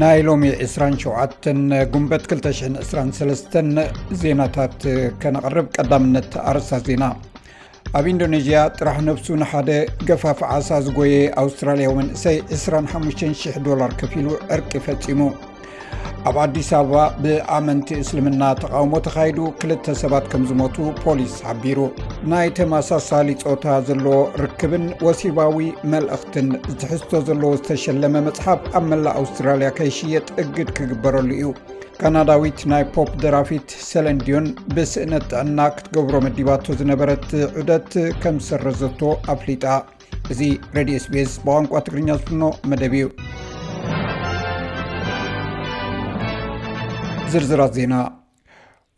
ናይ ሎሚ 27 ጉንበት 223 ዜናታት ከነቕርብ ቀዳምነት ኣርስታት ዜና ኣብ ኢንዶነዥያ ጥራሕ ነብሱ ንሓደ ገፋፍ ዓሳ ዝጎየ ኣውስትራልያዊ መንእሰይ 25000 ዶላር ከፊሉ ዕርቂ ፈፂሙ ኣብ ኣዲስ ኣበባ ብኣመንቲ እስልምና ተቃውሞ ተካይዱ ክልተ ሰባት ከም ዝሞቱ ፖሊስ ሓቢሩ ናይ ተመሳሳሊ ፆታ ዘለዎ ርክብን ወሲባዊ መልእኽትን ዝትሕዝቶ ዘለዎ ዝተሸለመ መፅሓፍ ኣብ መላእ ኣውስትራልያ ከይሽየጥ እግድ ክግበረሉ እዩ ካናዳዊት ናይ ፖፕ ደራፊት ሰለንድዮን ብስእነት ጥዕና ክትገብሮ መዲባቶ ዝነበረት ዑደት ከም ሰረዘቶ ኣፍሊጣ እዚ ረድዮ ስቤስ ብቋንቋ ትግርኛ ዝፍኖ መደብ እዩ ዝርዝራት ዜና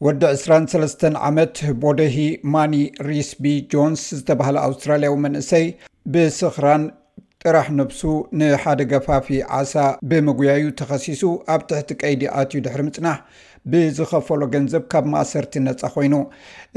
ወዲ 23 ዓመት ቦደሂ ማኒ ሪስቢ ጆንስ ዝተባሃለ ኣውስትራልያዊ መንእሰይ ብስኽራን ጥራሕ ነብሱ ንሓደ ገፋፊ ዓሳ ብምጉያዩ ተኸሲሱ ኣብ ትሕቲ ቀይዲ ኣትዩ ድሕሪ ምጽናሕ ብዝኸፈሎ ገንዘብ ካብ ማእሰርቲ ነፃ ኮይኑ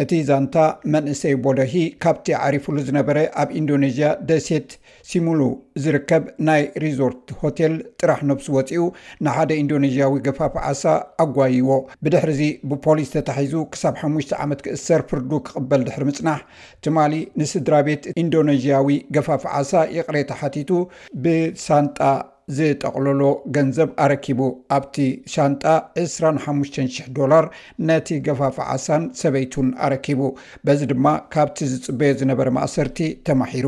እቲ ዛንታ መንእሰይ ቦደሂ ካብቲ ዓሪፍሉ ዝነበረ ኣብ ኢንዶነዥያ ደሴት ሲሙሉ ዝርከብ ናይ ሪዞርት ሆቴል ጥራሕ ነብሱ ወፂኡ ንሓደ ኢንዶነዥያዊ ገፋፊ ዓሳ ኣጓይይዎ። ብድሕሪ'ዚ ብፖሊስ ተታሒዙ ክሳብ ሓሙሽተ ዓመት ክእሰር ፍርዱ ክቕበል ድሕሪ ምፅናሕ ትማሊ ንስድራቤት ኢንዶነዥያዊ ገፋፊ ዓሳ ይቕሬታ ሓቲቱ ብሳንጣ ዝጠቕለሎ ገንዘብ ኣረኪቡ። ኣብቲ ሻንጣ ዕስራን ሓሙሽተን ሽሕ ዶላር ነቲ ገፋፊ ዓሳን ሰበይቱን ኣረኪቡ። በዚ ድማ ካብቲ ዝፅበዮ ዝነበረ ማእሰርቲ ተማሒሩ።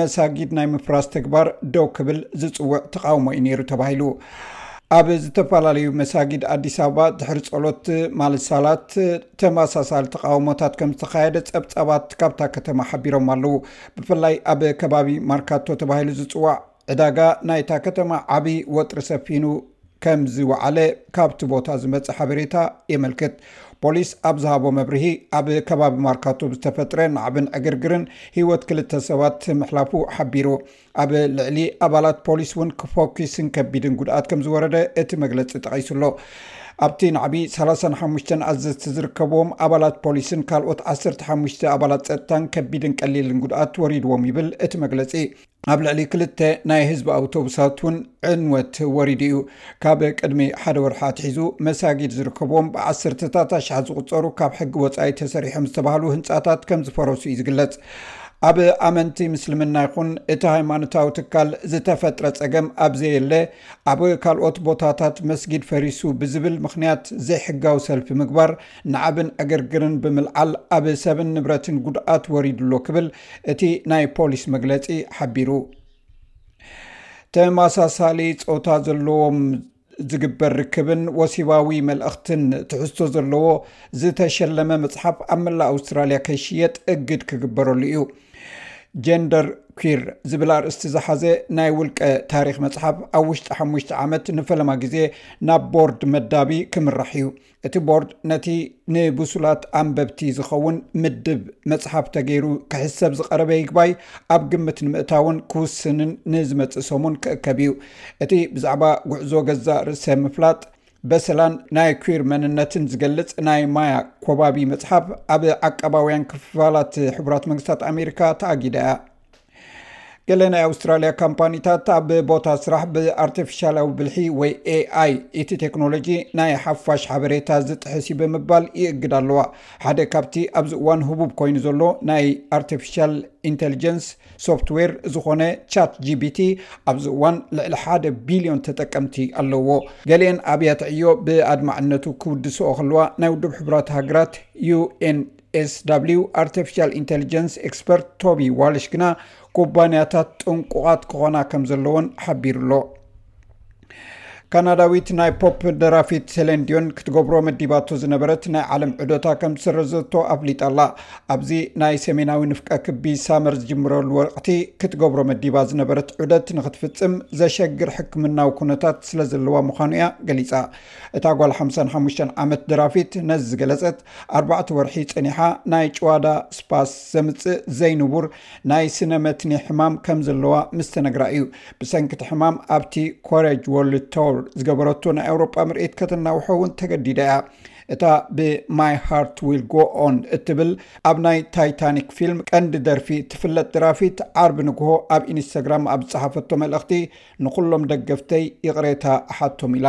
መሳጊድ ናይ ምፍራስ ተግባር ደው ክብል ዝፅውዕ ተቃውሞ እዩ ነይሩ ተባሂሉ። ኣብ ዝተፈላለዩ መሳጊድ ኣዲስ ኣበባ ድሕሪ ፀሎት ማለት ሳላት ተመሳሳሊ ተቃውሞታት ከም ዝተካየደ ፀብፃባት ካብታ ከተማ ሓቢሮም ኣለው። ብፍላይ ኣብ ከባቢ ማርካቶ ተባሂሉ ዝፅዋዕ ዕዳጋ ናይታ ከተማ ዓብይ ወጥሪ ሰፊኑ ከም ዝወዓለ ካብቲ ቦታ ዝመፀ ሓበሬታ የመልክት። ፖሊስ ኣብ ዝሃቦ መብርሂ ኣብ ከባቢ ማርካቶ ብዝተፈጥረ ናዕብን ዕግርግርን ህይወት ክልተ ሰባት ምሕላፉ ሓቢሩ። ኣብ ልዕሊ ኣባላት ፖሊስ እውን ክፎኪስን ከቢድን ጉድኣት ከም ዝወረደ እቲ መግለፂ ጠቒሱ ኣሎ። ኣብቲ ናዕቢ 35 ኣዘዝቲ ዝርከብዎም ኣባላት ፖሊስን ካልኦት 15 ኣባላት ፀጥታን ከቢድን ቀሊልን ጉድኣት ወሪድዎም ይብል እቲ መግለፂ። ኣብ ልዕሊ ክልተ ናይ ህዝቢ ኣውቶቡሳት እውን ዕንወት ወሪዱ እዩ ካብ ቅድሚ ሓደ ወርሒ ኣትሒዙ መሳጊድ ዝርከብዎም ብዓሰርተታት ኣሽሓት ዝቁፀሩ ካብ ሕጊ ወፃኢ ተሰሪሖም ዝተባሃሉ ህንፃታት ከም ዝፈረሱ እዩ ዝግለፅ ኣብ ኣመንቲ ምስልምና ይኹን እቲ ሃይማኖታዊ ትካል ዝተፈጥረ ፀገም ኣብዘየለ ኣብ ካልኦት ቦታታት መስጊድ ፈሪሱ ብዝብል ምክንያት ዘይሕጋዊ ሰልፊ ምግባር ናዕብን ዕግርግርን ብምልዓል ኣብ ሰብን ንብረትን ጉድኣት ወሪዱሎ ክብል እቲ ናይ ፖሊስ መግለፂ ሓቢሩ። ተመሳሳሊ ፆታ ዘለዎም ዝግበር ርክብን ወሲባዊ መልእኽትን ትሕዝቶ ዘለዎ ዝተሸለመ መፅሓፍ ኣብ መላእ ኣውስትራልያ ከይሽየጥ እግድ ክግበረሉ እዩ። ጀንደር ኲር ዝብል ኣርእስቲ ዝሓዘ ናይ ውልቀ ታሪክ መፅሓፍ ኣብ ውሽጢ ሓሙሽተ ዓመት ንፈለማ ግዜ ናብ ቦርድ መዳቢ ክምራሕ እዩ። እቲ ቦርድ ነቲ ንብሱላት ኣንበብቲ ዝኸውን ምድብ መፅሓፍ ተገይሩ ክሕሰብ ዝቐረበ ይግባይ ኣብ ግምት ንምእታውን ክውስንን ንዝመፅእ ሰሙን ክእከብ እዩ። እቲ ብዛዕባ ጉዕዞ ገዛእ ርእሰ ምፍላጥ፣ በሰላን ናይ ኲር መንነትን ዝገልፅ ናይ ማያ ኮባቢ መፅሓፍ ኣብ ዓቃባውያን ክፍፋላት ሕቡራት መንግስታት ኣሜሪካ ተኣጊዳ እያ። ገለ ናይ ኣውስትራልያ ካምፓኒታት ኣብ ቦታ ስራሕ ብኣርቲፊሻላዊ ብልሒ ወይ ኤኣይ እቲ ቴክኖሎጂ ናይ ሓፋሽ ሓበሬታ ዝጥሕሲ ብምባል ይእግድ ኣለዋ ሓደ ካብቲ ኣብዚ እዋን ህቡብ ኮይኑ ዘሎ ናይ ኣርቲፊሻል ኢንቴሊጀንስ ሶፍትዌር ዝኾነ ቻት ጂቢቲ ኣብዚ እዋን ልዕሊ ሓደ ቢልዮን ተጠቀምቲ ኣለዎ ገሌን ኣብያትዕዮ ብኣድማዕነቱ ክውድስኦ ከለዋ ናይ ውድብ ሕብራት ሃገራት ዩኤን SW ኣርተፊሻል ኢንተሊጀንስ ኤክስፐርት ቶቢ ዋልሽ ግና ኩባንያታት ጥንቁቓት ክኾና ከም ዘለዎን ሓቢሩ'ሎ። ካናዳዊት ናይ ፖፕ ደራፊት ሴሌን ዲዮን ክትገብሮ መዲባቶ ዝነበረት ናይ ዓለም ዑደታ ከም ዝሰረዘቶ ኣፍሊጣ ኣላ። ኣብዚ ናይ ሰሜናዊ ንፍቀ ክቢ ሳመር ዝጅምረሉ ወቕቲ ክትገብሮ መዲባ ዝነበረት ዑደት ንክትፍጽም ዘሸግር ሕክምናዊ ኩነታት ስለ ዘለዋ ምዃኑ እያ ገሊጻ። እታ ጓል 55 ዓመት ደራፊት ነዚ ዝገለጸት ኣርባዕተ ወርሒ ጸኒሓ ናይ ጭዋዳ ስፓስ ዘምጽእ ዘይንቡር ናይ ስነ መትኒ ሕማም ከም ዘለዋ ምስ ተነግራ እዩ ብሰንኪ እቲ ሕማም ኣብቲ ኮረጅ ወርልድ ቶር ዝገበረቶ ናይ ኣውሮጳ ምርኢት ከተናውሖ እውን ተገዲዳ እያ እታ ብማይ ሃርት ዊል ጎ ኦን እትብል ኣብ ናይ ታይታኒክ ፊልም ቀንዲ ደርፊ ትፍለጥ ድራፊት ዓርቢ ንግሆ ኣብ ኢንስታግራም ኣብ ዝጸሓፈቶ መልእኽቲ ንዅሎም ደገፍተይ ይቕሬታ እሓቶም ኢላ